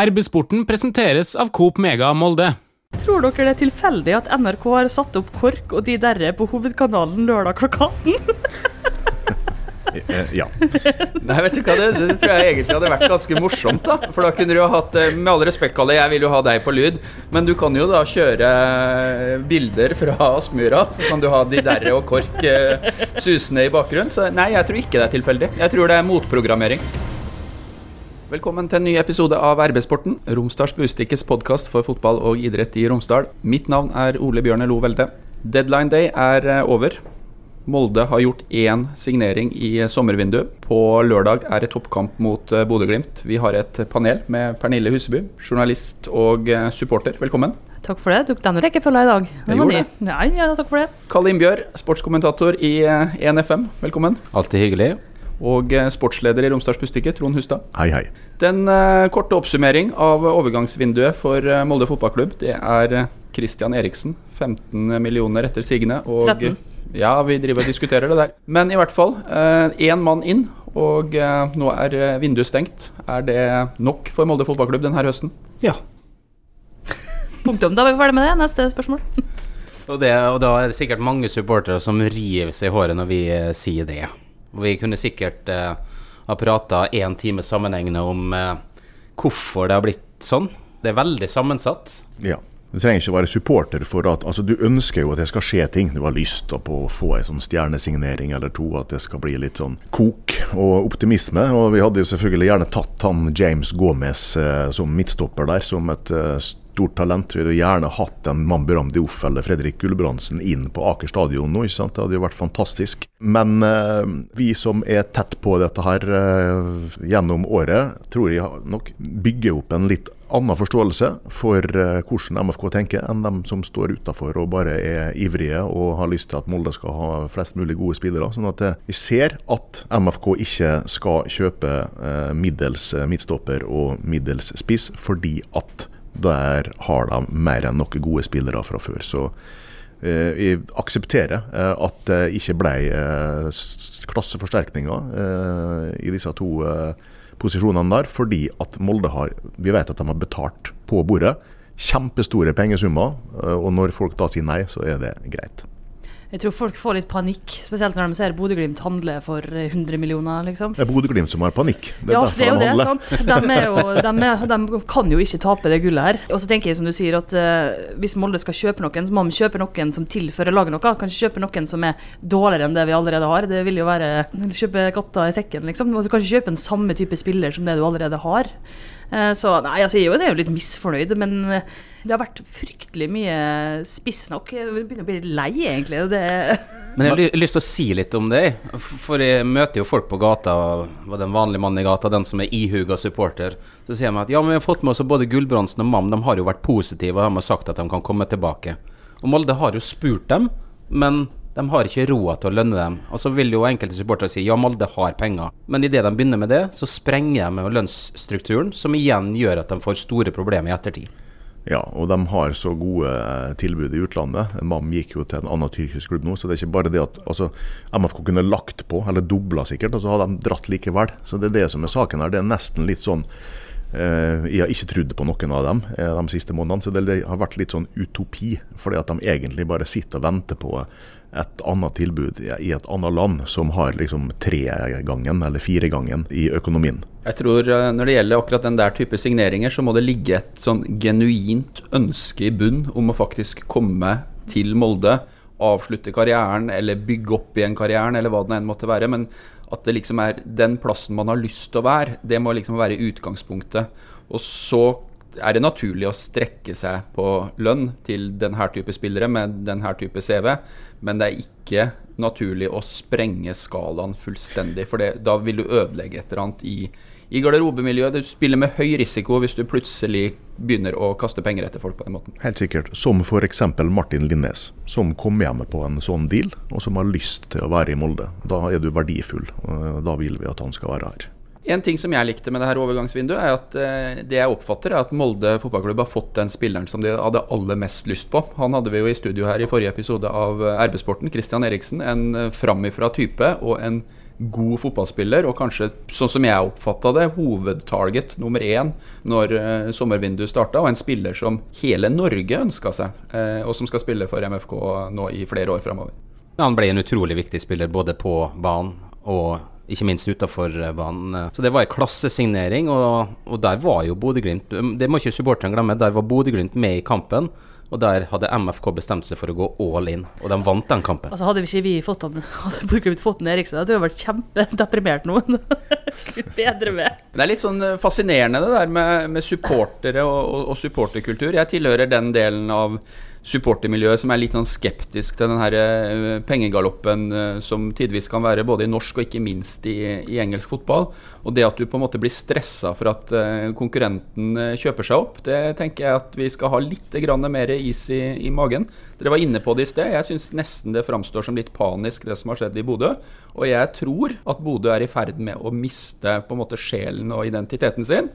RB-sporten presenteres av Coop Mega Molde. Tror dere det er tilfeldig at NRK har satt opp KORK og de derre på hovedkanalen lørdag klokka 18? Eh, Ja. Nei, vet du hva, det, det tror jeg egentlig hadde vært ganske morsomt. da For da kunne du jo hatt eh, Med all respekt, Kalle, jeg vil jo ha deg på lyd, men du kan jo da kjøre eh, bilder fra Aspmyra. Så kan du ha de derre og KORK susende i bakgrunnen. Så nei, jeg tror ikke det er tilfeldig. Jeg tror det er motprogrammering. Velkommen til en ny episode av RB-sporten, Romsdals Bustikkes podkast for fotball og idrett i Romsdal. Mitt navn er Ole Bjørne Lo Velde. Deadline day er eh, over. Molde har gjort én signering i sommervinduet. På lørdag er det toppkamp mot eh, Bodø-Glimt. Vi har et panel med Pernille Huseby, journalist og eh, supporter. Velkommen. Takk for det. Tok den rekkefølga i dag. Det gjorde det. Nei, ja, takk for det. Kalle Innbjørg, sportskommentator i eh, 1FM. Velkommen. Alltid hyggelig. Og eh, sportsleder i Romsdals Bustikke, Trond Hustad. Hei, hei. Den uh, korte oppsummering av overgangsvinduet for uh, Molde fotballklubb, det er eh, Christian Eriksen. 15 millioner etter sigende. Og, 13. Ja, vi driver og diskuterer det der. Men i hvert fall, én mann inn, og nå er vinduet stengt. Er det nok for Molde fotballklubb denne høsten? Ja. Punktum. Da er vi ferdig med det. Neste spørsmål. Og, det, og da er det sikkert mange supportere som river seg i håret når vi sier det. Vi kunne sikkert eh, ha prata én time sammenhengende om eh, hvorfor det har blitt sånn. Det er veldig sammensatt. Ja. Du trenger ikke å være supporter for at altså Du ønsker jo at det skal skje ting. Du har lyst på å få en sånn stjernesignering eller to, at det skal bli litt sånn kok og optimisme. Og vi hadde jo selvfølgelig gjerne tatt han James Gomez eh, som midtstopper der, som et eh, stort talent. Vi hadde gjerne hatt en Mamburam Dioff eller Fredrik Gulbrandsen inn på Aker stadion nå. ikke sant? Det hadde jo vært fantastisk. Men eh, vi som er tett på dette her eh, gjennom året, tror jeg nok bygger opp en litt annen forståelse for eh, hvordan MFK tenker, enn dem som står utafor og bare er ivrige og har lyst til at Molde skal ha flest mulig gode spillere. Sånn at eh, vi ser at MFK ikke skal kjøpe eh, middels eh, midtstopper og middels spiss, fordi at der har de mer enn noen gode spillere fra før. Så eh, jeg aksepterer eh, at det ikke ble eh, klasseforsterkninger eh, i disse to eh, posisjonene der, fordi at Molde har Vi vet at de har betalt på bordet. Kjempestore pengesummer, og når folk da sier nei, så er det greit. Jeg tror folk får litt panikk, spesielt når de ser Bodø-Glimt handle for eh, 100 millioner, liksom. Det er Bodø-Glimt som har panikk. Det er ja, derfor det er jo de det. handler. sant? De, jo, de, de kan jo ikke tape det gullet her. Og så tenker jeg som du sier at uh, hvis Molde skal kjøpe noen, så må de kjøpe noen som tilfører laget noe. Kanskje kjøpe noen som er dårligere enn det vi allerede har. Det vil jo være kjøpe katta i sekken, liksom. Du kan ikke kjøpe en samme type spiller som det du allerede har. Eh, Så nei, altså, jeg er jo- litt misfornøyd, men eh, det har vært fryktelig mye spissnokk. Jeg begynner å bli litt lei, egentlig. Det Men jeg har lyst til å si litt om det. For jeg møter jo folk på gata, og den vanlige mannen i gata, den som er ihuga supporter. Så sier de at ja, men vi har fått med oss både Gulbrandsen og Mam, de har jo vært positive og de har sagt at de kan komme tilbake. Og Molde har jo spurt dem, men de har ikke råd til å lønne dem. Og så vil jo enkelte supportere si ja, Molde har penger. Men idet de begynner med det, så sprenger de med lønnsstrukturen, som igjen gjør at de får store problemer i ettertid. Ja, og de har så gode eh, tilbud i utlandet. MAM gikk jo til en annen tyrkisk klubb nå, så det er ikke bare det at altså, MFK kunne lagt på, eller dobla sikkert, og så hadde de dratt likevel. Så det er det som er saken her. Det er nesten litt sånn Jeg har ikke trodd på noen av dem eh, de siste månedene, så det, har vært litt sånn utopi. Fordi at de egentlig bare sitter og venter på et annet tilbud i i et annet land som har liksom tregangen eller firegangen i økonomien. Jeg tror eh, Når det gjelder akkurat den der type signeringer, så må det ligge et sånn genuint ønske i bunn om å faktisk komme til Molde, avslutte karrieren eller bygge opp igjen karrieren, eller hva det enn måtte være. Men at det liksom er den plassen man har lyst til å være, det må liksom være utgangspunktet. Og så er det naturlig å strekke seg på lønn til denne type spillere med denne type CV, men det er ikke naturlig å sprenge skalaen fullstendig, for det, da vil du ødelegge et eller annet i, i garderobemiljøet. Du spiller med høy risiko hvis du plutselig begynner å kaste penger etter folk på den måten. Helt sikkert. Som f.eks. Martin Linnes, som kom hjemme på en sånn deal, og som har lyst til å være i Molde. Da er du verdifull. Da vil vi at han skal være her. En ting som jeg likte med det her overgangsvinduet, er at eh, det jeg oppfatter, er at Molde fotballklubb har fått den spilleren som de hadde aller mest lyst på. Han hadde vi jo i studio her i forrige episode av eh, RB-sporten, Christian Eriksen. En framifra type og en god fotballspiller, og kanskje, sånn som jeg oppfatta det, hovedtarget nummer én når uh, sommervinduet starta, og en spiller som hele Norge ønska seg, uh, og som skal spille for MFK nå i flere år framover. Han ble en utrolig viktig spiller både på banen og ikke minst utafor banen. Så det var en klassesignering, og, og der var jo Bodø-Glimt Det må ikke supporterne glemme, der var Bodø-Glimt med i kampen. Og der hadde MFK bestemt seg for å gå all in, og de vant den kampen. Altså Hadde vi ikke vi fått han, hadde Bodø-Glimt fått den Eriksen, hadde jeg vært kjempedeprimert nå. Gud bedre med. Det er litt sånn fascinerende det der med, med supportere og, og, og supporterkultur. Jeg tilhører den delen av supportermiljøet som er litt sånn skeptisk til den eh, pengegaloppen eh, som tidvis kan være både i norsk og ikke minst i, i, engelsk fotball. Og det at du på en måte blir stressa for at eh, konkurrenten kjøper seg opp, det tenker jeg at vi skal ha litt mer is i, i magen. Dere var inne på det i sted. Jeg syns nesten det framstår som litt panisk, det som har skjedd i Bodø. Og jeg tror at Bodø er i ferd med å miste på en måte sjelen og identiteten sin.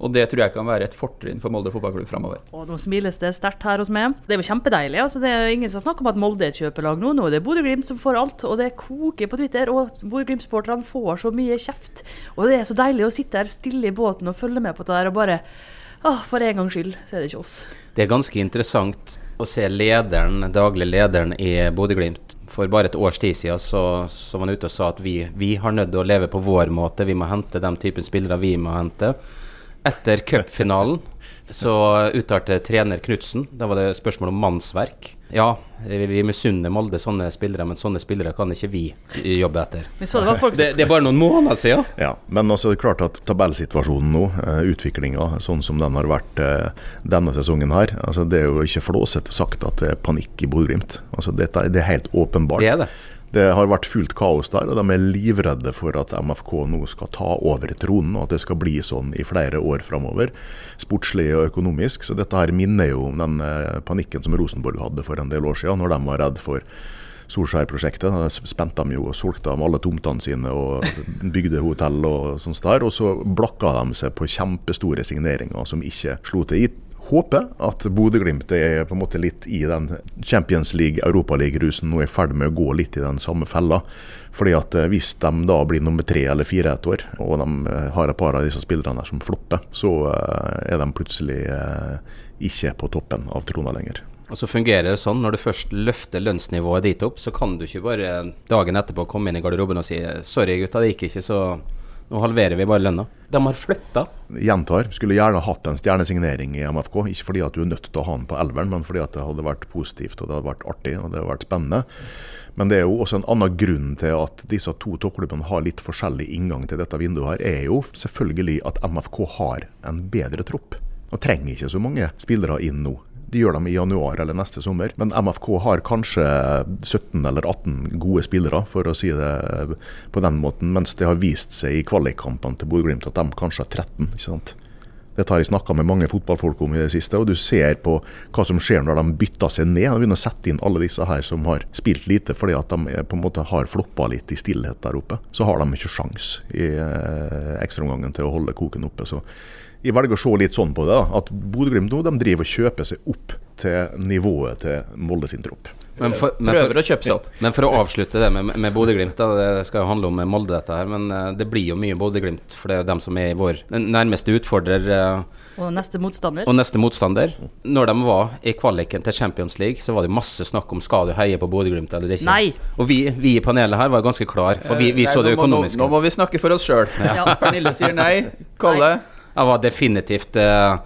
Og det tror jeg kan være et fortrinn for Molde fotballklubb framover. Og nå smiles det sterkt her hos meg. Det er jo kjempedeilig. Altså, det er ingen som snakker om at Molde er et kjøpelag nå. Nå er det Bodø-Glimt som får alt, og det koker på Twitter. Og Bodø-Glimt-sporterne får så mye kjeft. Og det er så deilig å sitte her stille i båten og følge med på det der og bare ah, For en gangs skyld så er det ikke oss. Det er ganske interessant å se lederen, daglig lederen i Bodø-Glimt for bare et års tid siden så, så var han ute og sa at vi, vi har nødt til å leve på vår måte. Vi må hente den typen spillere vi må hente. Etter cupfinalen så uttalte trener Knutsen Da var det spørsmål om mannsverk. Ja, vi misunner Molde sånne spillere, men sånne spillere kan ikke vi jobbe etter. Det, det, det, er bare noen måneder siden. Ja, men altså, det er klart at tabellsituasjonen nå, uh, utviklinga sånn som den har vært uh, denne sesongen her, altså, det er jo ikke flåsete sagt at det er panikk i Bodø-Glimt. Altså, det er helt åpenbart. Det er det. Det har vært fullt kaos der, og de er livredde for at MFK nå skal ta over tronen, og at det skal bli sånn i flere år framover, sportslig og økonomisk. Så dette her minner jo om den eh, panikken som Rosenborg hadde for en del år siden, når de var redd for Solskjær-prosjektet. Da spente de jo og solgte dem alle tomtene sine og bygde hotell og sånt der. Og så blakka de seg på kjempestore signeringer som ikke slo til. I håper at Bodø-Glimt er på en måte litt i den Champions League, Europaliga-rusen nå er i ferd med å gå litt i den samme fella. Fordi at eh, Hvis de da blir nummer tre eller fire et år, og de eh, har et par av disse spillerne som flopper, så eh, er de plutselig ikke på toppen av trona lenger. Og så fungerer det sånn, Når du først løfter lønnsnivået dit opp, så kan du ikke bare dagen etterpå komme inn i garderoben og si 'sorry, gutta, det gikk ikke', så nå halverer vi bare lønna. De har flytta. Gjentar. Skulle gjerne hatt en stjernesignering i MFK. Ikke fordi at du er nødt til å ha den på elveren, men fordi at det hadde vært positivt og det hadde vært artig og det hadde vært spennende. Men det er jo også en annen grunn til at disse to toppklubbene har litt forskjellig inngang til dette vinduet. her, er jo selvfølgelig at MFK har en bedre tropp. Og trenger ikke så mange spillere inn nå. De gjør dem i januar eller neste sommer. Men MFK har kanskje 17 eller 18 gode spillere, for å si det på den måten. Mens det har vist seg i kvalikkampene til Bodø-Glimt at de kanskje har 13. ikke sant? Dette har jeg snakka med mange fotballfolk om i det siste. og Du ser på hva som skjer når de bytter seg ned. De begynner å sette inn alle disse her som har spilt lite fordi at de på en måte har floppa litt i stillhet der oppe. Så har de ikke sjans i eh, ekstraomgangen til å holde koken oppe. Så jeg velger å se litt sånn på det. At Bodø-Glimt nå driver og kjøper seg opp til nivået til Molde sin tropp. Men for, men Prøver å kjøpe seg opp. Men for å avslutte det med, med Bodø-Glimt, det skal jo handle om Molde, dette her. Men uh, det blir jo mye Bodø-Glimt, for det er jo dem som er i vår nærmeste utfordrer. Uh, og neste motstander. Og neste motstander. Når de var i kvaliken til Champions League, så var det masse snakk om skal du heie på Bodø-Glimt eller ikke. Nei. Og vi, vi, i panelet her var ganske klar, for vi, vi så det økonomiske. Nå, nå, må vi snakke for oss sjøl. Ja. Pernille sier nei. Kalle? Jeg var definitivt uh,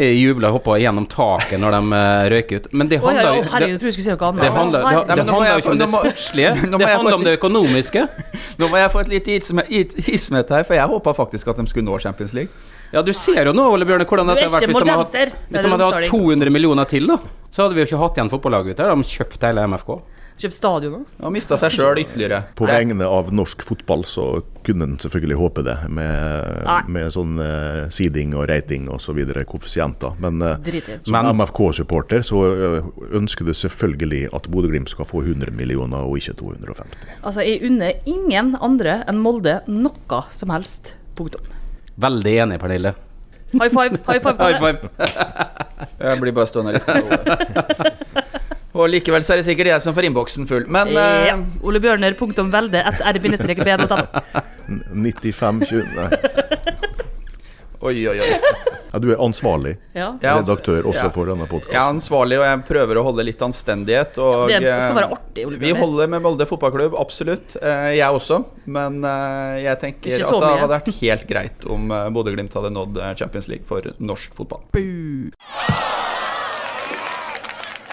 jubla og hoppa gjennom taket når de røyker ut. Men det handler jo oh, ja, det handler jo ikke om det sportslige, det handler om det økonomiske. Nå må jeg få et lite ismet her, for jeg håpa faktisk at de skulle nå Champions League. Ja, du ser jo nå, Ole Bjørne, hvordan dette har vært hvis de, hadde, hvis de hadde hatt 200 millioner til, da. Så hadde vi jo ikke hatt igjen fotballaget ute. De kjøpte hele MFK. Kjøpt stadion òg? Og mista seg sjøl ytterligere. På vegne av norsk fotball så kunne en selvfølgelig håpe det, med, med sånn uh, seeding og rating osv. koeffisienter. Men uh, som MFK-supporter så uh, ønsker du selvfølgelig at Bodø-Glimt skal få 100 millioner og ikke 250. Altså, jeg unner ingen andre enn Molde noe som helst. Punktum. Veldig enig, Pernille. High five! High five! High five. jeg blir bare stående og riste på stedet. Og likevel så er det sikkert jeg som får innboksen full. Men Ja. uh, Ole Bjørner, punktum velde, et r-b.no. 95 20 Nei. oi, oi, oi. Ja, du er ansvarlig Ja. Ja, redaktør også ja. for denne Jeg er ansvarlig, og jeg prøver å holde litt anstendighet. Og, Det skal være eh, artig, Ole Vi holder med Molde fotballklubb, absolutt. Eh, jeg også. Men eh, jeg tenker at det hadde vært helt greit om Bodø-Glimt hadde nådd Champions League for norsk fotball.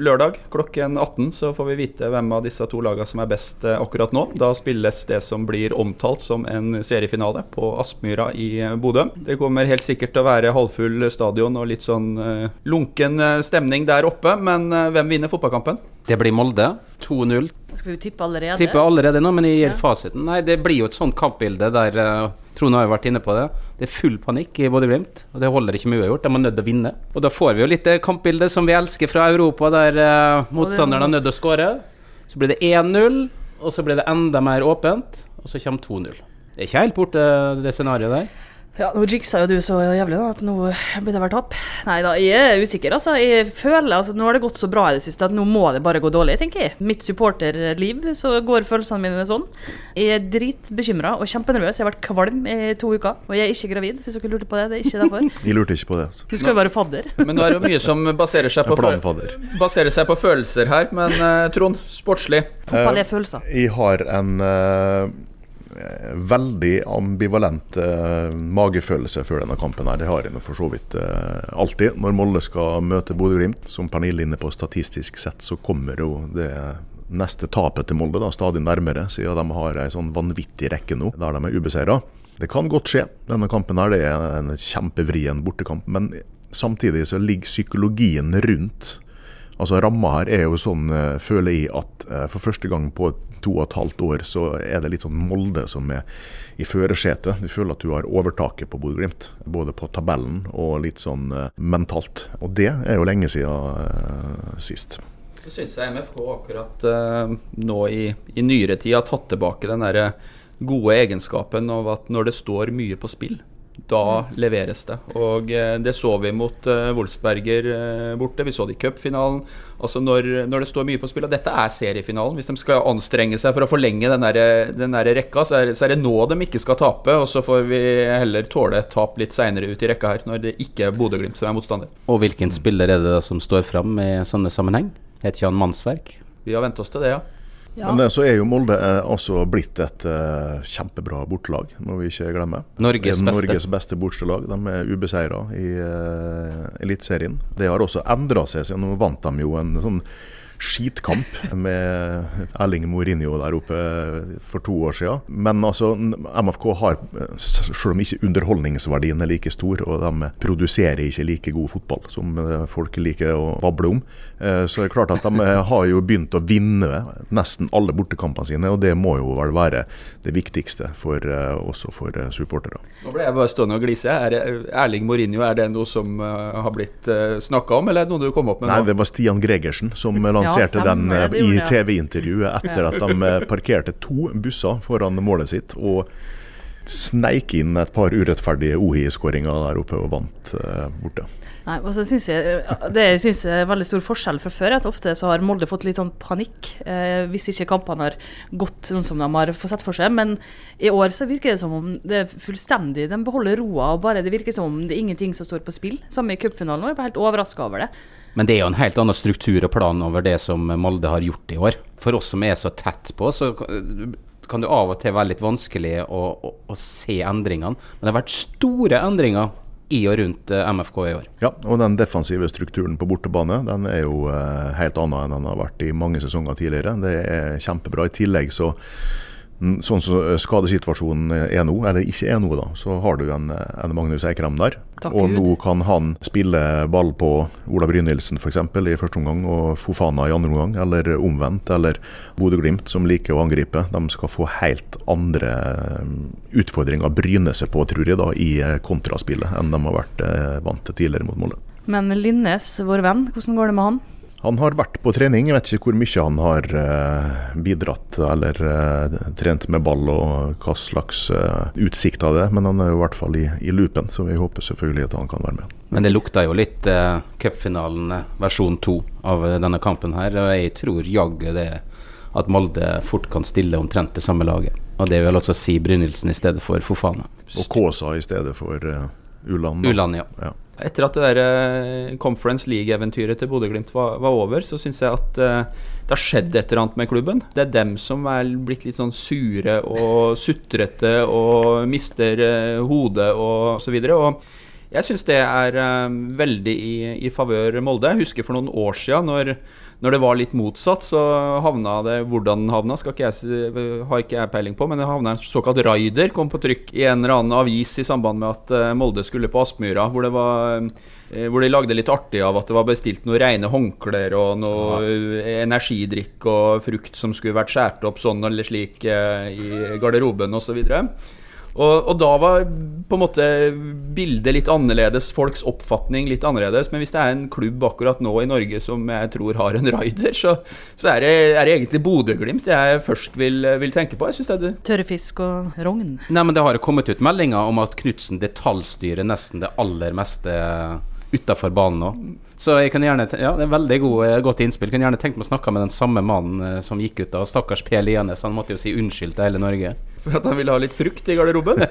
Lørdag klokken 18 så får vi vite hvem av disse to lagene som er best eh, akkurat nå. Da spilles det som blir omtalt som en seriefinale på Aspmyra i eh, Bodø. Det kommer helt sikkert til å være halvfull stadion og litt sånn eh, lunken stemning der oppe, men hvem vinner fotballkampen? Det blir Molde. 2-0. Skal vi tippe allerede? Tippe allerede nå, men jeg gir fasiten. Nei, det blir jo et sånt kampbilde der uh, Trond har jo vært inne på det. Det er full panikk i Bodø-Glimt, og det holder ikke med uavgjort. De er nødt til å vinne. Og da får vi jo litt det kampbildet som vi elsker fra Europa, der uh, motstanderen er nødt til å skåre. Så blir det 1-0, og så blir det enda mer åpent, og så kommer 2-0. Det er ikke helt borte, det scenarioet der. Ja, Nå jiksa jo du så jævlig da, at nå blir det vel tap. Nei da, jeg er usikker. altså. Jeg føler, altså, Nå har det gått så bra i det siste at nå må det bare gå dårlig, tenker jeg. Mitt supporterliv, så går følelsene mine sånn. Jeg er dritbekymra og kjempenervøs. Jeg har vært kvalm i to uker. Og jeg er ikke gravid, hvis dere lurte på det. Det er ikke derfor. Jeg lurte ikke på det. altså. Du skal jo være fadder. Men nå er det jo mye som baserer seg på, baserer seg på følelser her. Men uh, Trond, sportslig. Fotball er følelser. Jeg har en eh, veldig ambivalent eh, magefølelse før denne kampen. her. Det har jeg for så vidt eh, alltid. Når Molde skal møte Bodø-Glimt, som Pernille er inne på statistisk sett, så kommer jo det neste tapet til Molde da, stadig nærmere, siden de har ei sånn vanvittig rekke nå der de er ubeseira. Det kan godt skje. Denne kampen her, det er en kjempevrien bortekamp. Men samtidig så ligger psykologien rundt Altså Ramma her er jo sånn, eh, føler jeg, at eh, for første gang på to og et halvt år så er det litt sånn Molde som er i førersetet. Du føler at du har overtaket på Bodø-Glimt, både på tabellen og litt sånn eh, mentalt. Og det er jo lenge siden sist. Så syns jeg MFK akkurat nå i, i nyere tid har tatt tilbake den derre gode egenskapen av at når det står mye på spill, da leveres det. Og eh, det så vi mot eh, Wolfsberger eh, borte. Vi så det i cupfinalen. Altså når, når det står mye på spill, og dette er seriefinalen. Hvis de skal anstrenge seg for å forlenge den, der, den der rekka, så er, så er det nå de ikke skal tape. Og så får vi heller tåle et tap litt seinere ut i rekka her, når det ikke er Bodø-Glimt som er motstander. Og hvilken spiller er det da som står fram i sånne sammenheng? Heter ikke han Mannsverk? Vi har vent oss til det, ja. Ja. Men eh, så er jo Molde også altså blitt et eh, kjempebra bortelag, må vi ikke glemme. Norges beste. Norges beste bortelag. De er ubeseira i uh, Eliteserien. Det har også endra seg, siden nå vant de jo en sånn skitkamp med Erling Mourinho der oppe for to år siden. Men altså, MFK har, selv om ikke underholdningsverdien er like stor, og de produserer ikke like god fotball som eh, folk liker å bable om, så så er det klart at de har jo begynt å vinne nesten alle bortekampene sine, og det må jo vel være det viktigste for, eh, også for eh, supportere. Nå ble jeg bare stående og glise. Er Erling Mourinho, er det noe som uh, har blitt snakka om, eller er det noe du kom opp med Nei, det var Stian Gregersen som lanserte stemmer, den eh, i. TV-intervjuet etter at de eh, parkerte to busser foran målet sitt og sneik inn et par urettferdige OHI-skåringer der oppe og vant uh, borte. Nei, og så synes jeg, Det jeg er veldig stor forskjell fra før, at ofte så har Molde fått litt sånn panikk eh, hvis ikke kampene har gått sånn som de har fått sett for seg. Men i år så virker det som om det er fullstendig De beholder roa, og bare det virker som om det er ingenting som står på spill. Samme i cupfinalen. og Jeg ble helt overraska over det. Men det er jo en helt annen struktur og plan over det som Molde har gjort i år. For oss som er så tett på, så kan det av og til være litt vanskelig å, å, å se endringene. Men det har vært store endringer i og rundt eh, MFK i år. Ja, og den defensive strukturen på bortebane den er jo eh, helt annen enn den har vært i mange sesonger tidligere. Det er kjempebra. I tillegg så Sånn som eh, skadesituasjonen er nå, eller ikke er nå, da, så har du en, en Magnus Eikrem der. Takk og Gud. nå kan han spille ball på Ola Brynildsen f.eks. i første omgang, og Fofana i andre omgang, eller omvendt. Eller Bodø-Glimt, som liker å angripe. De skal få helt andre eh, utfordringer å bryne seg på, tror jeg, da, i eh, kontraspillet enn de har vært eh, vant til tidligere mot Molde. Men Linnes, vår venn, hvordan går det med han? Han har vært på trening, jeg vet ikke hvor mye han har eh, bidratt eller eh, trent med ball og hva slags eh, utsikt av det, men han er jo i hvert fall i, i loopen, så vi håper selvfølgelig at han kan være med. Men det lukta jo litt eh, cupfinalen versjon to av denne kampen her, og jeg tror jaggu det at Molde fort kan stille omtrent det samme laget. Og det vil altså si Brynildsen i stedet for Fofana. Og Kåsa i stedet for uh, Ulland. da. Uland, ja. Ja. Etter at det der eh, Conference League-eventyret til Bodø-Glimt var, var over, så syns jeg at uh, det har skjedd et eller annet med klubben. Det er dem som er blitt litt sånn sure og sutrete og mister uh, hodet og videre. Og jeg syns det er uh, veldig i, i favør Molde. Jeg husker for noen år siden når, når det var litt motsatt, så havna det Hvordan den havna, ikke jeg, har ikke jeg peiling på, men det havna en såkalt raider, kom på trykk i en eller annen avis i samband med at eh, Molde skulle på Aspmyra, hvor det var eh, hvor de lagde litt artig av at det var bestilt noen rene håndklær og noe ja. energidrikk og frukt som skulle vært skåret opp sånn eller slik eh, i garderoben osv. Og, og da var på en måte bildet litt annerledes, folks oppfatning litt annerledes. Men hvis det er en klubb akkurat nå i Norge som jeg tror har en raider, så, så er, det, er det egentlig Bodø-Glimt jeg først vil, vil tenke på. Jeg synes det er det Tørrfisk og rogn. Nei, men det har kommet ut meldinger om at Knutsen detaljstyrer nesten det aller meste utafor banen nå. Så jeg kan gjerne Ja, det er veldig god, eh, godt innspill. Jeg Kan gjerne tenke meg å snakke med den samme mannen eh, som gikk ut da. Stakkars Per Lianes, han måtte jo si unnskyld til hele Norge. For at han ville ha litt frukt i garderoben.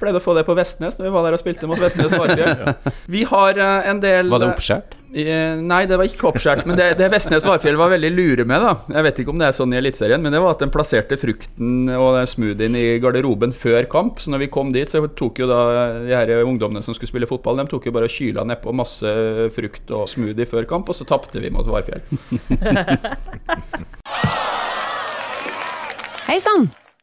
Pleide å få det på Vestnes når vi var der og spilte mot Vestnes Varfjell. Vi har eh, en del Var det oppskjært? Eh, Nei, det var ikke oppskjært. Men det, det Vestnes Varfjell var veldig lure med, da Jeg vet ikke om det er sånn i Eliteserien, men det var at den plasserte frukten og smoothien i garderoben før kamp. Så når vi kom dit, så tok jo da de her ungdommene som skulle spille fotball, de tok jo bare og kyla nedpå masse frukt og smoothie før kamp, og så tapte vi mot Varfjell. Hei sann!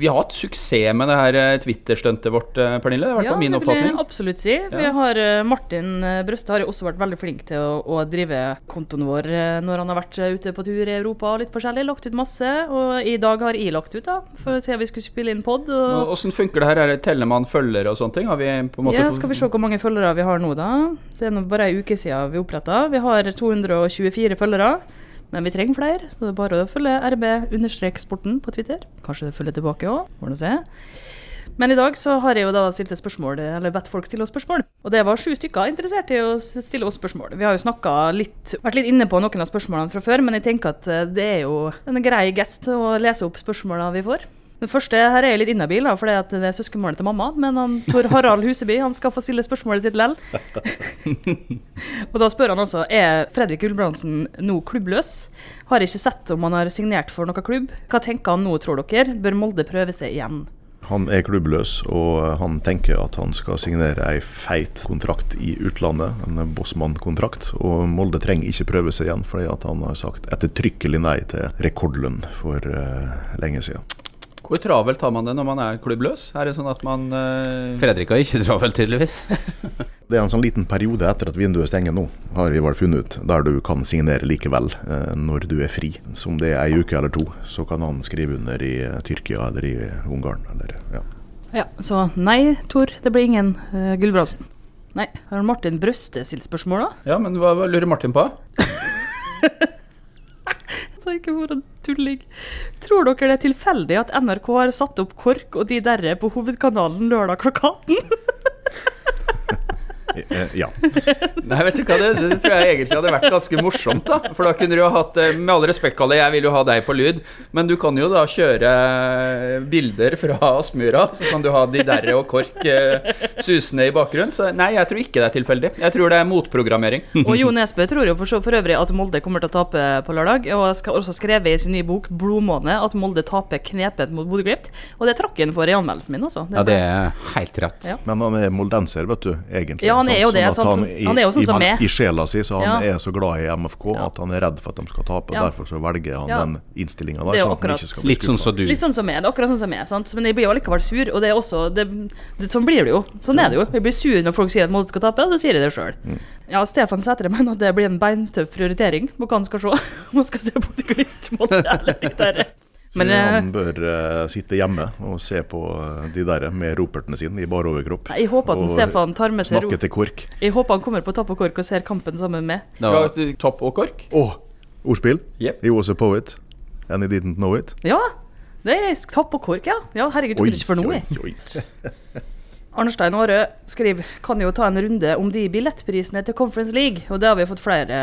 Vi har hatt suksess med det her eh, Twitter-stuntet vårt, eh, Pernille. Det er i hvert fall min det vil jeg absolutt si. Vi Ja. har eh, Martin Brøste har også vært veldig flink til å, å drive kontoen vår når han har vært ute på tur i Europa og litt forskjellig. Lagt ut masse. Og i dag har jeg lagt ut, da, for å se om vi skulle spille inn pod. Og Åssen funker det her? Er det Teller man følgere og sånne ting? Har vi på en måte ja, skal vi se hvor mange følgere vi har nå, da. Det er nå bare ei uke siden vi oppretta. Vi har 224 følgere. Men vi trenger flere, så det er bare å følge rb-sporten på Twitter. Kanskje det følger tilbake òg, får nå se. Men i dag så har jeg jo da stilt et spørsmål, eller bedt folk stille oss spørsmål. Og det var sju stykker interessert i å stille oss spørsmål. Vi har jo snakka litt, vært litt inne på noen av spørsmålene fra før, men jeg tenker at eh, det er jo en grei gest å lese opp spørsmålene vi får. Den første her er jeg litt inhabil, for det er søskenbarnet til mamma. Men han, Tor Harald Huseby han skal få stille spørsmålet sitt lell. og da spør han altså er Fredrik Gulbrandsen nå klubbløs. Har ikke sett om han har signert for noen klubb. Hva tenker han nå, tror dere? Bør Molde prøve seg igjen? Han er klubbløs, og han tenker at han skal signere ei feit kontrakt i utlandet. En Bossmann-kontrakt. Og Molde trenger ikke prøve seg igjen, fordi at han har sagt ettertrykkelig nei til rekordlønn for uh, lenge siden. Hvor travelt har man det når man er klubbløs? Er det sånn at man uh... Fredrik har ikke travelt, tydeligvis. Det er en sånn liten periode etter at vinduet stenger nå, har vi vel funnet ut, der du kan signere likevel uh, når du er fri. Som det er ei uke eller to, så kan han skrive under i eh, Tyrkia eller i Ungarn. Eller, ja. Ja, Så nei, Tor, det blir ingen uh, Gulbrandsen. Nei. Har Martin Brøste stilt spørsmål, da? Ja, men hva, hva lurer Martin på? Så ikke å tulling. Tror dere det er tilfeldig at NRK har satt opp KORK og de derre på hovedkanalen lørdag klokka 18? Eh, ja. Nei, vet du hva, det, det tror jeg egentlig hadde vært ganske morsomt, da. For da kunne du jo hatt eh, Med all respekt, Kalle, jeg vil jo ha deg på lyd, men du kan jo da kjøre eh, bilder fra Aspmyra, så kan du ha de derre og KORK susende i bakgrunnen. Så nei, jeg tror ikke det er tilfeldig. Jeg tror det er motprogrammering. Og Jo Nesbø tror jo for, så- for øvrig at Molde kommer til å tape på lørdag, og skal også skrevet i sin nye bok 'Blodmåne' at Molde taper knepent mot Bodø-Glimt. Og det trakk han for i anmeldelsen min, altså. Ja, det er helt rett. Ja. Men han er moldenser, vet du, egentlig. Ja, han er jo det, at sånn i, han er jo sånn som meg. I sjela si så han Ja. er så glad i MFK Ja. at han er redd for at de skal tape. Ja. Derfor så velger han Ja. den innstillinga der. er Sånn at han akkurat ikke skal Litt sånn som du. Litt sånn som meg. Det er akkurat sånn som meg. sant? Men jeg blir jo likevel sur, og det er også det, det, Sånn blir det jo. Sånn er det jo. Jeg blir sur når folk sier at Molde skal tape, og så sier jeg det sjøl. Mm. Ja, Stefan Sætre mener at det blir en beintøff prioritering på hva han skal se. Om han skal se på Glimt Molde eller litt der. Men Så eh, han bør uh, sitte hjemme og se på eh, de der med ropertene sine i bar overkropp. jeg håper at Stefan tar med seg ro. Snakke til KORK. Jeg håper han kommer på Topp og Kork og ser kampen sammen med meg. Skal du topp og KORK? Å! ordspill. Yep. He was a poet, and he didn't know it. Ja, det er Topp og Kork, ja. Ja, Herregud, skulle ikke for noe. jeg. Arnstein Aare skriver kan jo ta en runde om de billettprisene til Conference League. Og det har vi fått flere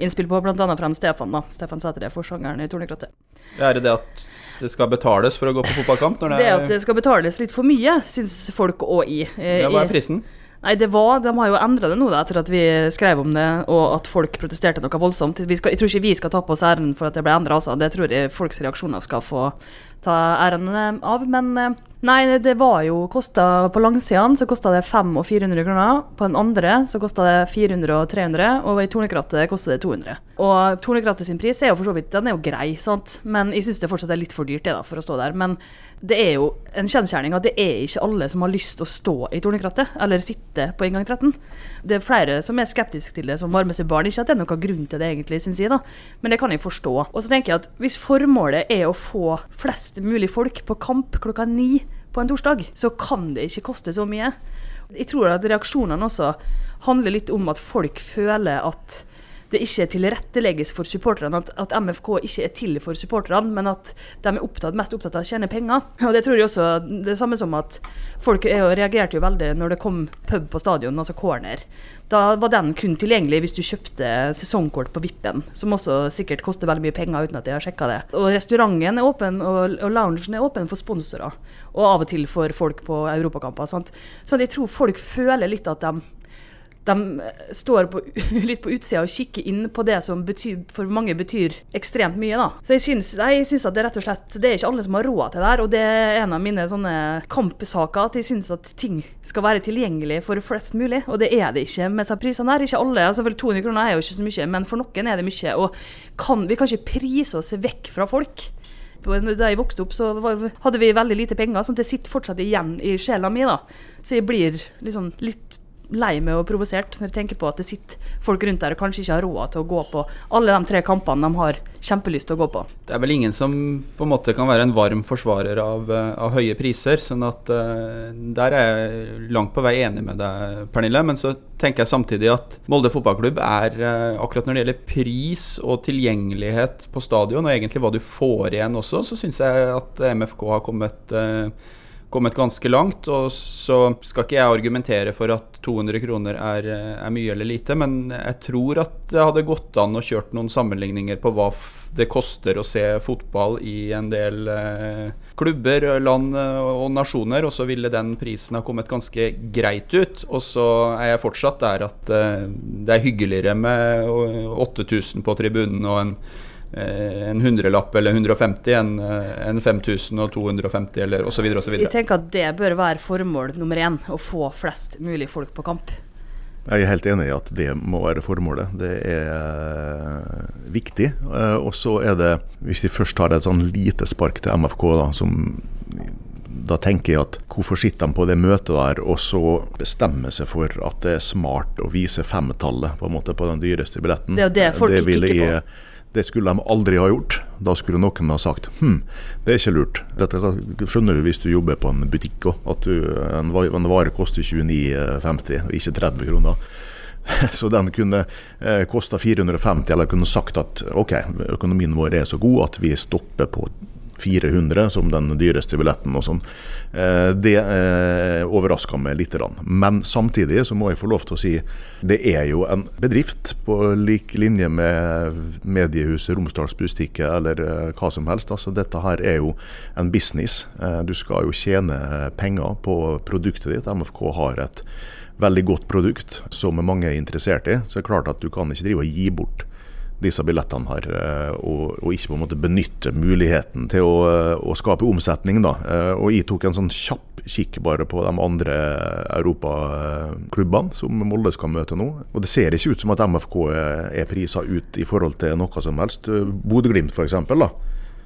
innspill på, bl.a. fra Stefan. da Stefan Sætre, forsangeren i Tornekrattet. Er det det at det skal betales for å gå på fotballkamp? Når det Det at det skal betales litt for mye, syns folk òg i. eh, ja, hva er prisen? Nei, det var, De har jo endra det nå da, etter at vi skrev om det, og at folk protesterte noe voldsomt. Vi skal, jeg tror ikke vi skal ta på oss æren for at det ble endra, altså. Det tror jeg folks reaksjoner skal få ta æren eh, av. Men eh, nei, det var jo kosta På langsidene så kosta det 500 og 400 kroner. På den andre så kosta det 400 og 300, og i Tornekrattet kosta det 200. Og Tornekrattet sin pris er jo for så vidt den er jo grei, sant? men jeg syns det fortsatt er litt for dyrt det da, for å stå der. Men det er jo en kjensgjerning at det er ikke alle som har lyst til å stå i Tornekrattet, eller sitte på inngang 13. Det er flere som er skeptiske til det, som varmer seg barn. Ikke at det er noen grunn til det, egentlig, syns jeg, da, men det kan jeg forstå. Og så tenker jeg at hvis formålet er å få flest mulig folk på kamp klokka ni på en torsdag, så kan det ikke koste så mye. Jeg tror at reaksjonene også handler litt om at folk føler at det ikke tilrettelegges for supporterne, at, at MFK ikke er til for supporterne, men at de er opptatt, mest opptatt av å tjene penger. Og det tror jeg også, det er samme som at folk jo- reagerte jo veldig når det kom pub på stadion, altså corner. Da var den kun tilgjengelig hvis du kjøpte sesongkort på Vippen, som også sikkert koster veldig mye penger uten at jeg har sjekka det. Og restauranten er åpen, og, og loungen er åpen for sponsorer, og av og til for folk på europakamper. Så jeg tror folk føler litt at de de står på, litt på utsida og kikker inn på det som betyr, for mange betyr ekstremt mye. da. Så jeg syns, jeg syns at det rett og slett det er ikke alle som har råd til det her. Og det er en av mine sånne kampsaker at jeg syns at ting skal være tilgjengelig for flest mulig. Og det er det ikke med disse prisene her. Ikke alle. selvfølgelig 200 kroner er jo ikke så mye, men for noen er det mye. Og kan, vi kan ikke prise oss vekk fra folk. Da jeg vokste opp, så hadde vi veldig lite penger, sånn at det sitter fortsatt igjen i sjela mi. da. Så jeg blir liksom litt lei meg og provosert når jeg tenker på at det sitter folk rundt der og kanskje ikke har råd til å gå på alle de tre kampene de har kjempelyst til å gå på. Det er vel ingen som på en måte kan være en varm forsvarer av, eh, av høye priser. sånn at uh, der er jeg langt på vei enig med deg, Pernille. Men så tenker jeg samtidig at Molde fotballklubb er uh, akkurat når det gjelder pris og tilgjengelighet på stadion, og egentlig hva du får igjen også, så syns jeg at MFK har kommet eh, kommet ganske langt. Og så skal ikke jeg argumentere for at 200 kroner er, eh, er mye eller lite, men jeg tror at det hadde gått an å kjørt noen sammenligninger på hva det koster å se fotball i en del eh, klubber, land eh, og nasjoner, og så ville den prisen ha kommet ganske greit ut. Og så er jeg fortsatt der at eh, det er hyggeligere med eh, 8000 på tribunen og en eh, en hundrelapp eller 150 enn en enn 5000 og 250 eller osv. osv. Jeg tenker at det bør være formål nummer én, å få flest mulig folk på kamp. Jeg er helt enig i at det må være formålet. Det er eh, viktig. Eh, Og så er det, hvis de først tar et sånn lite spark til MFK, da, som da tenker jeg at hvorfor sitter de på det møtet der og så bestemmer seg for at det er smart å vise femtallet på en måte på den dyreste billetten? Det er jo det folk det kikker på. Det skulle de aldri ha gjort. Da skulle noen ha sagt hm, det er ikke lurt. Dette skjønner du hvis du jobber på en butikk òg, at du, en, vare koster 29,50 og ikke 30 kroner. Så den kunne eh, kosta 450, eller kunne sagt at ok, økonomien vår er så god at vi stopper på 400 som den dyreste billetten og sånn. Eh, det eh, overraska meg litt. Men samtidig så må jeg få lov til å si det er jo en bedrift på lik linje med mediehuset Romsdals Bustikke eller eh, hva som helst. Altså, dette her er jo en business. Eh, du skal jo tjene penger på produktet ditt. MFK har et veldig godt produkt som mange er interessert i. Så det er klart at du kan ikke drive og gi bort disse billettene her, eh, og, og ikke på en måte benytte muligheten til å, å skape omsetning. da. Eh, Og jeg tok en sånn kjapp kikk bare på de andre europaklubbene som Molde skal møte nå. Og det ser ikke ut som at MFK er prisa ut i forhold til noe som helst. Bodø-Glimt f.eks.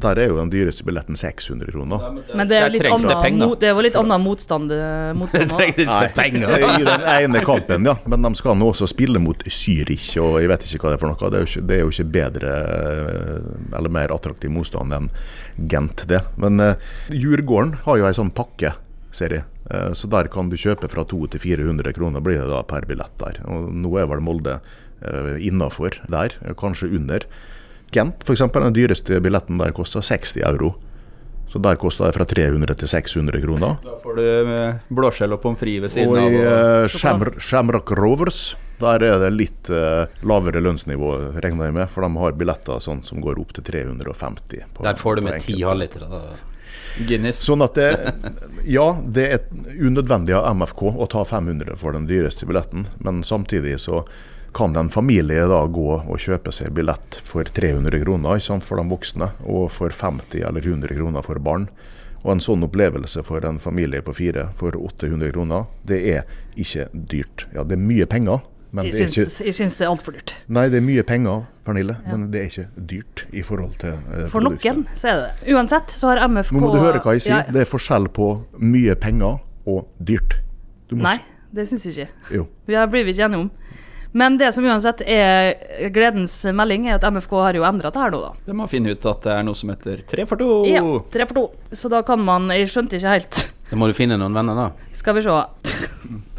Der er jo den dyreste billetten 600 kroner. Men det er litt det annen, penger. mo- det var litt annen motstand. eh, motstand da. I den ene kampen, ja. Men de skal nå også spille mot Zürich, og jeg vet ikke hva det er for noe. Det er jo ikke, det er jo ikke bedre eh, eller mer attraktiv motstand enn Gent, det. Men uh, Djurgården har jo ei sånn pakkeserie. Uh, så der kan du kjøpe fra 200 til 400 kroner blir det da per billett der. Og nå er vel Molde uh, innafor der, kanskje under. Gent f.eks. den dyreste billetten der koster 60 euro. Så der koster det fra 300 til 600 kroner. Da får du eh, blåskjell og pommes frites ved siden Og i av. og- uh, Shamrock Rovers der er det litt uh, lavere lønnsnivå, regner jeg med. For de har billetter sånn som går opp til 350. på- Der får du med ti halvlitere. da. Guinness. Sånn at det, ja, det er unødvendig av MFK å ta 500 for den dyreste billetten, men samtidig så kan en familie da gå og kjøpe seg billett for 300 kroner sant, for de voksne, og for 50 eller 100 kroner for barn. Og en sånn opplevelse for en familie på fire for 800 kroner, det er ikke dyrt. Ja, det er mye penger, men Jeg det er ikke syns, jeg syns det er altfor dyrt. Nei, det er mye penger, Pernille, men det er ikke dyrt i forhold til eh, For noen så er det det. Uansett så har MFK Nå må du høre hva jeg sier. Ja, Det er forskjell på mye penger og dyrt. Nei, det syns jeg ikke. Jo. Vi har blitt enige om. Men det som uansett er gledens melding, er at MFK har jo endra det her nå, da. De har funnet ut at det er noe som heter tre for to. Ja, tre for to. Så da kan man Jeg skjønte ikke helt. Da må du finne noen venner, da. Skal vi se.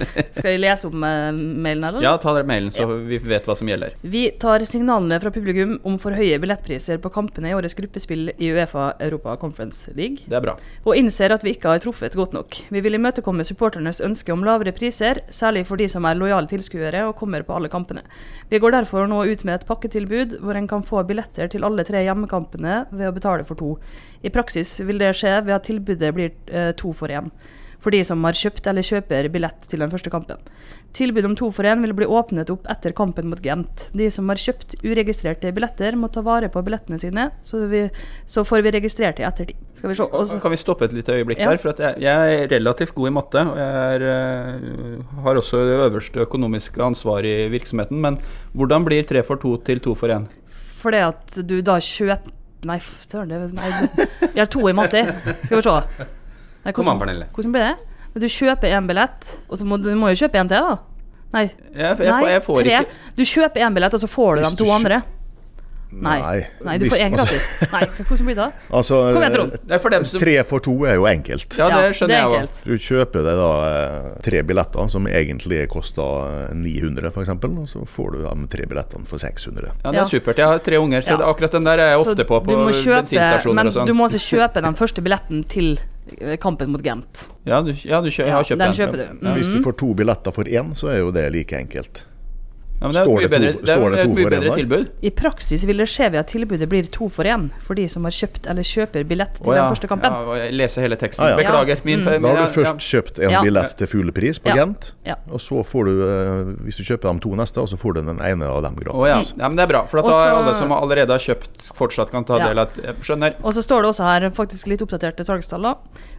Skal jeg lese om eh, mailen, eller? Ja, ta dere mailen, så vi vet hva som gjelder. Vi tar signalene fra publikum om for høye billettpriser på kampene i årets gruppespill i Uefa Europa Conference League, Det er bra. og innser at vi ikke har truffet godt nok. Vi vil imøtekomme supporternes ønske om lavere priser, særlig for de som er lojale tilskuere og kommer på alle kampene. Vi går derfor nå ut med et pakketilbud hvor en kan få billetter til alle tre hjemmekampene ved å betale for to. I praksis vil det skje ved at tilbudet blir eh, to for én. For de som har kjøpt eller kjøper billett til den første kampen. Tilbud om to for én vil bli åpnet opp etter kampen mot Gent. De som har kjøpt uregistrerte billetter, må ta vare på billettene sine, så, vi, så får vi registrert det i ettertid. Skal vi se. Også, Kan vi stoppe et lite øyeblikk Ja. der? For at jeg, jeg er relativt god i matte, og jeg er, eh, har også det øverste økonomiske ansvaret i virksomheten. Men hvordan blir tre for to til to for én? For det at du da kjøper Nei, søren, det har to i matte. Skal vi se. Nei, Kom an, Pernille. Hvordan blir det? Du kjøper én billett, og så må du må jo kjøpe en til, da. Nei, Jeg, jeg, nei jeg får tre. ikke Du kjøper én billett, og så får du de to andre. Nei. Nei, du får én altså- gratis. Nei, hvordan blir det? da? Altså, Kom igjen, Trond. Det er for dem som tre for to er jo enkelt. Ja, det skjønner det jeg òg. Du kjøper deg da eh, tre billetter som egentlig koster eh, 900 f.eks., og så får du de tre billettene for 600. Ja, det Ja. er supert. Jeg har tre unger, så Ja. akkurat den der er jeg ofte på på kjøpe, bensinstasjoner og sånn. du må også kjøpe den første billetten til kampen mot Gent. Ja, du, ja, du kjø, jeg har kjøpt den den. kjøper du. Ja. Hvis du Mhm. får to billetter for én, så er jo det like enkelt. Ja, men det er et mye to- bedre, det er et mye bedre tilbud. I praksis vil det skje ved at tilbudet blir to for én for de som har kjøpt eller kjøper billett til oh, ja. den første kampen. Ja, jeg leser hele teksten. Ah, ja. Beklager. Min Mm. feil. Da har du først kjøpt en Ja. billett til full pris på Ja. Gent, Ja. og så får du, eh, hvis du kjøper de to neste, og så får du den ene av dem gratis. Oh, ja. ja, men det er bra. For da Også- er alle som allerede har kjøpt, fortsatt kan ta Ja. del av Skjønner. Og så står det også her faktisk litt oppdaterte salgstall.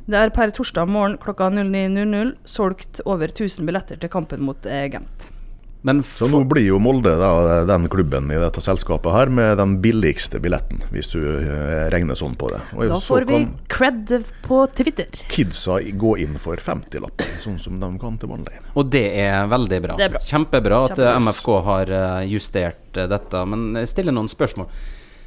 Det er per torsdag morgen klokka 09.00 solgt over 1000 billetter til kampen mot eh, Gent. Men Så nå blir jo Molde da, den klubben i dette selskapet her med den billigste billetten, hvis du eh, regner sånn på det. Og Da får vi cred på Twitter. kidsa gå inn for 50-lappen, sånn som de kan til vanlig. Og det er veldig bra. Det er bra. Kjempebra at Kjempebra. eh, MFK har eh, justert dette. Men jeg stiller noen spørsmål.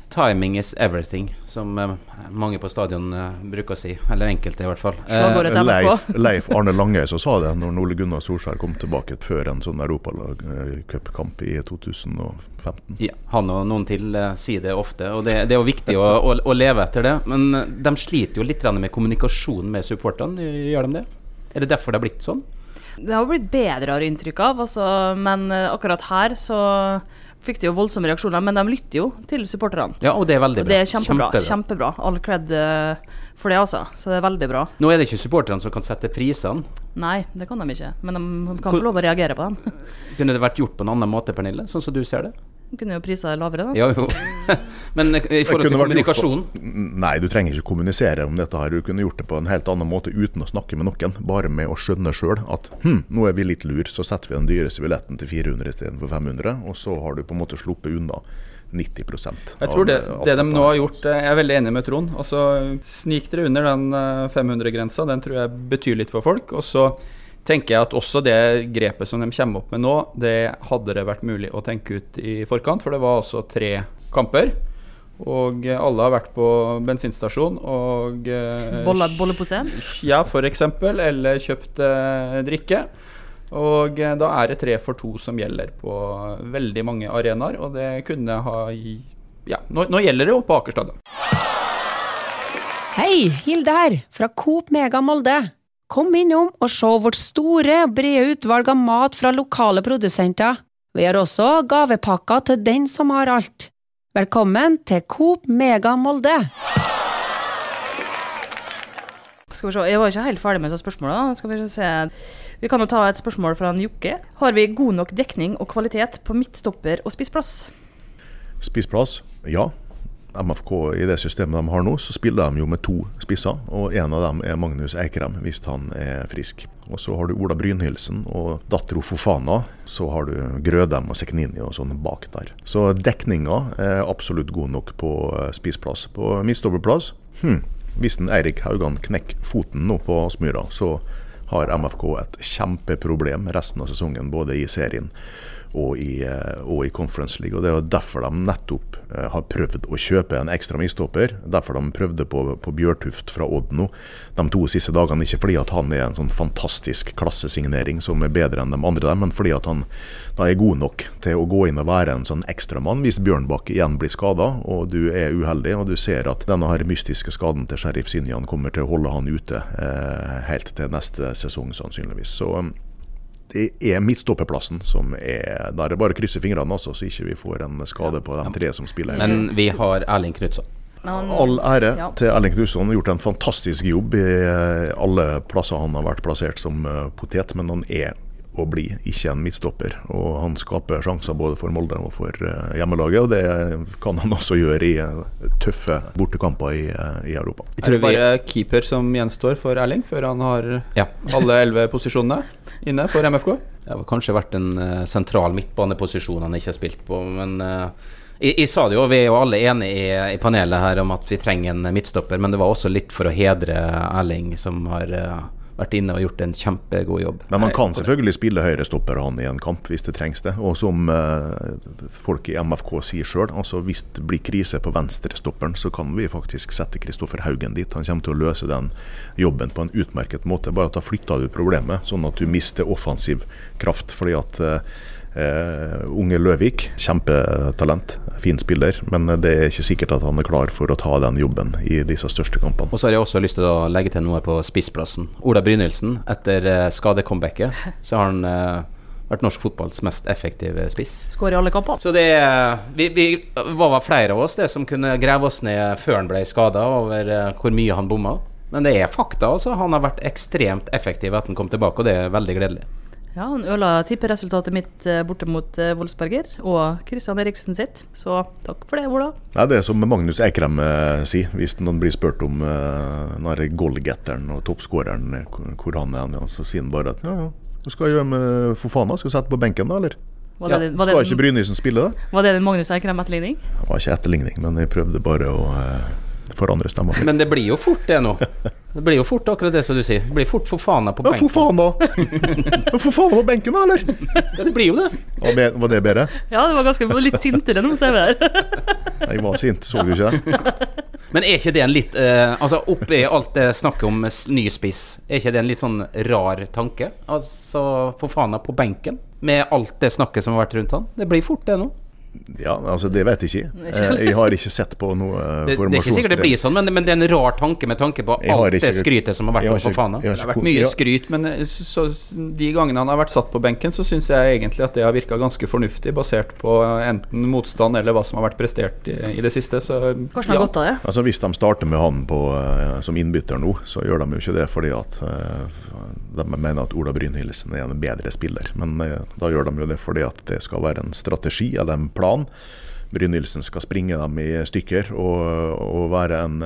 Timing is everything, som uh, mange på stadion uh, bruker å si. Eller enkelte, i hvert fall. MFK. Leif, Leif Arne Lange som sa det når Ole Gunnar Solskjær kom tilbake før en sånn europacupkamp i 2015. ja, han og noen til sier det ofte, og det, det er jo viktig å, å, å leve etter det. Men de sliter jo litt med kommunikasjon med supporterne, gjør de det? Er det derfor det har blitt sånn? Det har blitt bedre, har jeg inntrykk av, altså, men akkurat her så fikk de jo voldsomme reaksjoner. Men de lytter jo til supporterne. Ja, og det er veldig Og bra. det er kjempebra. kjempebra. All cred eh, for det, altså. Så det er veldig bra. Nå er det ikke supporterne som kan sette prisene. Nei, det kan de ikke. Men de kan få lov å reagere på dem. Kunne det vært gjort på en annen måte, Pernille? Sånn som du ser det? De kunne jo prisa lavere, da. Ja, jo. Men eh, i forhold til kommunikasjonen? på- Nei, du trenger ikke kommunisere om dette. her Du kunne gjort det på en helt annen måte uten å snakke med noen. Bare med å skjønne sjøl at hm, nå er vi litt lur, så setter vi den dyreste billetten til 400 istedenfor 500. Og så har du på en måte sluppet unna 90 Jeg tror det, det de nå har gjort eh, Jeg er veldig enig med Trond. Altså, Snik dere under den 500-grensa. Den tror jeg betyr litt for folk. Og så tenker jeg at også det grepet som de kommer opp med nå, det hadde det vært mulig å tenke ut i forkant. For det var altså tre kamper. Og eh, alle har vært på bensinstasjon og eh, Bolle, bollepose. ja, for eksempel, eller kjøpt eh, drikke. Og eh, da er det tre for to som gjelder på veldig mange arenaer, og det kunne ha Ja, nå, nå gjelder det jo på Aker stadion. Hei, Hilde her, fra Coop Mega Molde. Kom innom og se vårt store, brede utvalg av mat fra lokale produsenter. Vi har også gavepakker til den som har alt. Velkommen til Coop Mega Molde. Skal vi se, Jeg var ikke helt ferdig med disse spørsmålene. Skal Vi se. Vi kan jo ta et spørsmål fra en Jokke. Har vi god nok dekning og kvalitet på midtstopper og spissplass? Spissplass, ja. MFK i det systemet de har nå, så spiller de jo med to spisser. Og en av dem er Magnus Eikrem, hvis han er frisk. Og så har du Ola Brynhildsen og dattera Fofana. Så har du Grødem og Seknini og sånn bak der. Så dekninga er absolutt god nok på spiseplass. På mistoverplass hm, hvis en Eirik Haugan knekker foten nå på Aspmyra, så har MFK et kjempeproblem resten av sesongen, både i serien og i, eh, og i Conference League. og Det er jo derfor de nettopp eh, har prøvd å kjøpe en ekstra midtstopper. Derfor de prøvde på, på Bjørtuft fra Odd nå de to siste dagene. Ikke fordi at han er en sånn fantastisk klassesignering som er bedre enn de andre, der, men fordi at han da er god nok til å gå inn og være en sånn ekstramann hvis Bjørnbakk igjen blir skada og du er uheldig og du ser at denne her mystiske skaden til Sheriff Sinjan kommer til å holde han ute eh, helt til neste sesong sannsynligvis. Så um, det er midtstopperplassen som er Der er det bare å krysse fingrene, altså, så ikke vi får en skade på de tre som spiller. Men vi har Erling Knutson. All ære Ja. til Erling Knutson. Han har gjort en fantastisk jobb i alle plasser han har vært plassert som eh, potet, men han er og bli, ikke en midtstopper. Og han skaper sjanser både for Molde og for eh, hjemmelaget, og det kan han også gjøre i eh, tøffe bortekamper i, eh, i Europa. Jeg Er tror det bare keeper som gjenstår for Erling, før han har ja, alle elleve posisjonene inne for MFK? det har kanskje vært en sentral midtbaneposisjon han ikke har spilt på, men jeg, jeg sa det jo, vi er jo alle enige i, i panelet her om at vi trenger en midtstopper, men det var også litt for å hedre Erling, som har eh, vært inne og gjort en kjempegod jobb. Men man kan selvfølgelig spille høyrestopper han i en kamp hvis det trengs det. Og som eh, folk i MFK sier sjøl, altså hvis det blir krise på venstrestopperen, så kan vi faktisk sette Kristoffer Haugen dit. Han kommer til å løse den jobben på en utmerket måte. Bare at da flytter du problemet, sånn at du mister offensiv kraft. fordi at Eh, unge Løvik, kjempetalent, fin spiller, men det er ikke sikkert at han er klar for å ta den jobben i disse største kampene. Og så har jeg også lyst til å legge til noe på spissplassen. Ola Brynildsen, etter uh, skadecomebacket, så har han eh, vært norsk fotballs mest effektive spiss. Skårer i alle kampene. Så det er- vi, vi var vel flere av oss det som kunne grave oss ned før han ble skada, over eh, hvor mye han bomma. Men det er fakta, altså. Han har vært ekstremt effektiv etter han kom tilbake, og det er veldig gledelig. Ja, han ødela tipperesultatet mitt eh, borte mot eh, Wolfsberger og Christian Eriksen sitt. Så takk for det, Ola. Nei, Det er som Magnus Eikrem eh, sier, hvis noen blir spurt om eh, goalgetteren og toppskåreren, hvor- han er, så sier han bare at ja, ja, hva skal jeg gjøre med Fofana? Skal jeg sette på benken da, eller? Var Ja, det, var Skal det, ikke Brynisen spille da? var det din Magnus Eikrem-etterligning? Det var ikke etterligning, men jeg prøvde bare å eh, forandre stemmer Men det blir jo fort det nå. Det blir jo fort akkurat det som du sier. Det blir fort Fofana på Ja, benken. for faen, da! Ja, for faen på benken, da, eller? Ja, det blir jo det. Var, be- var det bedre? Ja, det var ganske litt sintere nå, ser vi her. Jeg var sint, så du ikke det? Men er ikke det en litt eh, Altså oppi alt det snakket om ny spiss, er ikke det en litt sånn rar tanke? Altså Fofana på benken, med alt det snakket som har vært rundt han. Det blir fort det nå. Ja, altså Det vet jeg ikke. Eh, Jeg har ikke sett på noe Det, det er ikke sikkert det blir sånn, men, men det er en rar tanke med tanke på alt det skrytet som har vært Fofana. jeg Det har vært mye ja, skryt, men eh, så, de gangene han har vært satt på benken, så syns jeg egentlig at det har virka ganske fornuftig, basert på enten motstand eller hva som har vært prestert i, i det siste. Så Hvordan har har gått av det. Altså Hvis de starter med han på, eh, som innbytter nå, så gjør de jo ikke det fordi at eh, de mener at Ola Brynhildsen er en bedre spiller. Men eh, da gjør de jo det fordi at det skal være en strategi eller en plan. Brynhildsen skal springe dem i stykker og, og være en,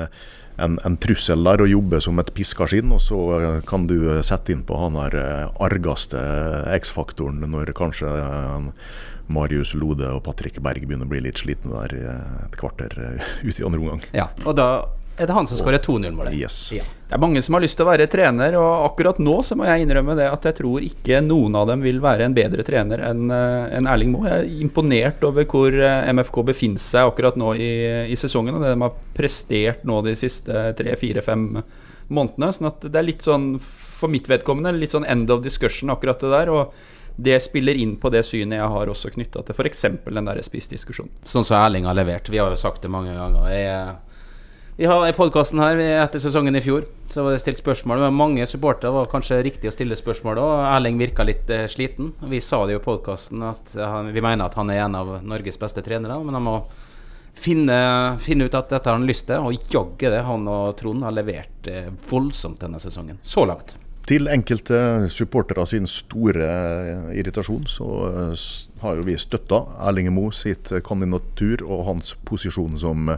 en, en trussel der og jobbe som et piskaskinn. Og så kan du sette inn på han der eh, argeste X-faktoren når kanskje eh, Marius Lode og Patrick Berg begynner å bli litt slitne der et kvarter ut i andre omgang. Ja, og da er det han som skårer 2-0-målet. Yes. Ja. Det er mange som har lyst til å være trener, og akkurat nå så må jeg innrømme det at jeg tror ikke noen av dem vil være en bedre trener enn en Erling Moe. Jeg er imponert over hvor eh, MFK befinner seg akkurat nå i, i sesongen, og det de har prestert nå de siste tre, fire, fem månedene. Sånn at det er litt sånn, for mitt vedkommende, litt sånn end of discussion akkurat det der. og det spiller inn på det synet jeg har også knytta til f.eks. den der spissdiskusjonen. Sånn som Erling har levert. Vi har jo sagt det mange ganger. Jeg, vi har I podkasten her etter sesongen i fjor Så var det stilt spørsmål. Men mange supportere var kanskje riktig å stille spørsmål da. Erling virka litt eh, sliten. Vi sa det jo i podkasten at han, vi mener at han er en av Norges beste trenere. Men han må finne, finne ut at dette har han lyst til, og jaggu det. Han og Trond har levert eh, voldsomt denne sesongen. Så langt. Til enkelte supportere sin store eh, irritasjon, så har jo vi støtta Erling Moe sitt kandidatur og hans posisjon som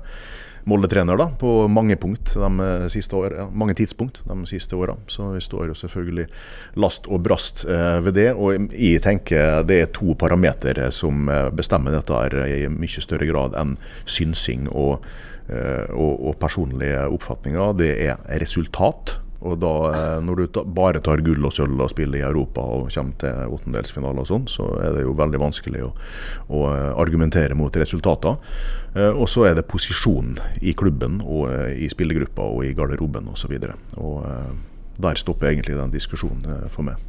Molde-trener da, på mange punkt de eh, siste år, ja, mange tidspunkt de siste åra. Så vi står jo selvfølgelig last og brast eh, ved det. Og jeg tenker det er to parametere som eh, bestemmer dette her i mye større grad enn synsing og, og, og personlige oppfatninger. Det er resultat. Og da, eh, når du bare tar gull og sølv og spiller i Europa og kommer til åttendelsfinale og sånn, så er det jo veldig vanskelig å, å eh, argumentere mot resultater. Eh, Og så er det posisjonen i klubben og i spillergruppa og i garderoben osv. Og, så og der stopper egentlig den diskusjonen for meg.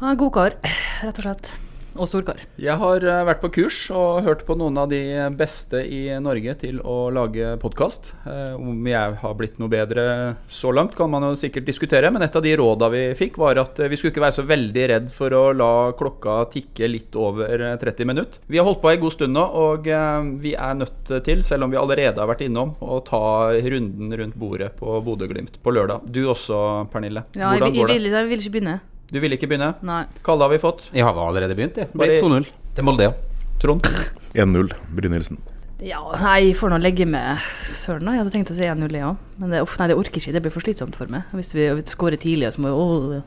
Han er god kar, rett og slett. Og storkar. Jeg har eh, vært på kurs og hørt på noen av de beste i Norge til å lage podkast. Om jeg har blitt noe bedre så langt, kan man jo sikkert diskutere. Men et av de råda vi fikk, var at eh, vi skulle ikke være så veldig redd for å la klokka tikke litt over eh, 30 minutter. Vi har holdt på en god stund nå, og eh, vi er nødt til, selv om vi allerede har vært innom, å ta runden rundt bordet på Bodø-Glimt på lørdag. Du også, Pernille. Ja, jeg, Hvordan vil- går jeg, det? vil, jeg vil ikke begynne. Du vil ikke begynne? Nei. Kalle har vi fått. Jeg har allerede begynt, jeg. Det Bare- blir 2-0 til Molde. Trond? 1-0 Brynildsen. Ja, nei, jeg får nå legge med Søren, da. Jeg hadde tenkt å si 1-0, jeg òg. Men det, uff, nei, det orker ikke. Det blir for slitsomt for meg. Hvis vi skårer tidlig, så må vi.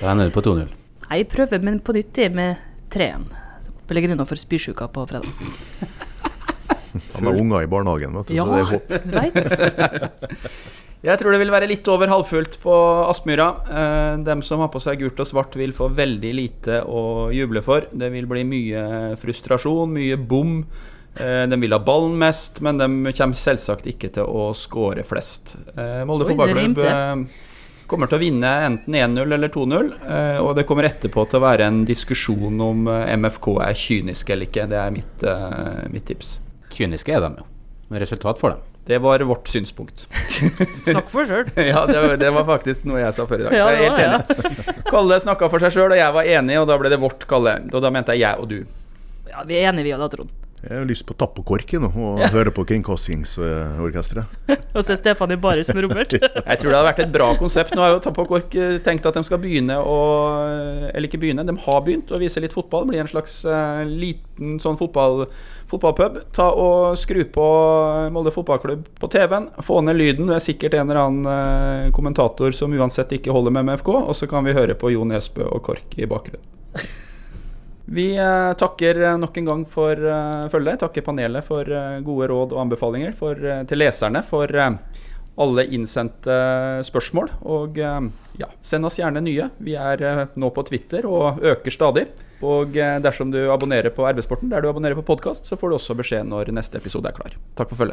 Da ender det på 2-0. Nei, Jeg prøver men på nytt jeg, med 3-1. Pellegrino for spysjuka på fredag. Han har unger i barnehagen, vet du, Ja, så det er håp. Jeg tror det vil være litt over halvfullt på Aspmyra. Eh, dem som har på seg gult og svart, vil få veldig lite å juble for. Det vil bli mye frustrasjon, mye bom. Eh, de vil ha ballen mest, men de kommer selvsagt ikke til å skåre flest. Eh, Molde fotballklubb eh, kommer til å vinne enten 1-0 eller 2-0. Eh, og det kommer etterpå til å være en diskusjon om MFK er kynisk eller ikke. Det er mitt, mitt tips. Kyniske er de jo. Men resultat får de. Det var vårt synspunkt. Snakk for sjøl. Ja, det var, det var faktisk noe jeg sa før i dag. Så jeg er helt enig. Kalle snakka for seg sjøl, og jeg var enig, og da ble det vårt Kalle. Og da mente jeg jeg og du. Ja, vi er enige, vi òg, da, Trond. Jeg har lyst på tapp og og høre på Kringkastingsorkesteret. Og se Stefan i baris med Robert. Jeg tror det hadde vært et bra konsept. Nå har jo Tapp og Kork eh, tenkt at de skal begynne å Eller ikke begynne, de har begynt å vise litt fotball. Blir en slags uh, liten sånn fotball, fotballpub. Ta og Skru på Molde fotballklubb på TV-en. Få ned lyden. Det er sikkert en eller annen uh, kommentator som uansett ikke holder med MFK. Og så kan vi høre på Jo Nesbø og Kork i bakgrunnen. Vi eh, takker eh, nok en gang for eh, følget. Takker panelet for gode råd og anbefalinger. For, til leserne for alle innsendte spørsmål. Og ja, send oss gjerne nye. Vi er nå på Twitter og øker stadig. Og dersom du abonnerer på Arbeidssporten, der du abonnerer på podkast, så får du også beskjed når neste episode er klar. Takk for følget.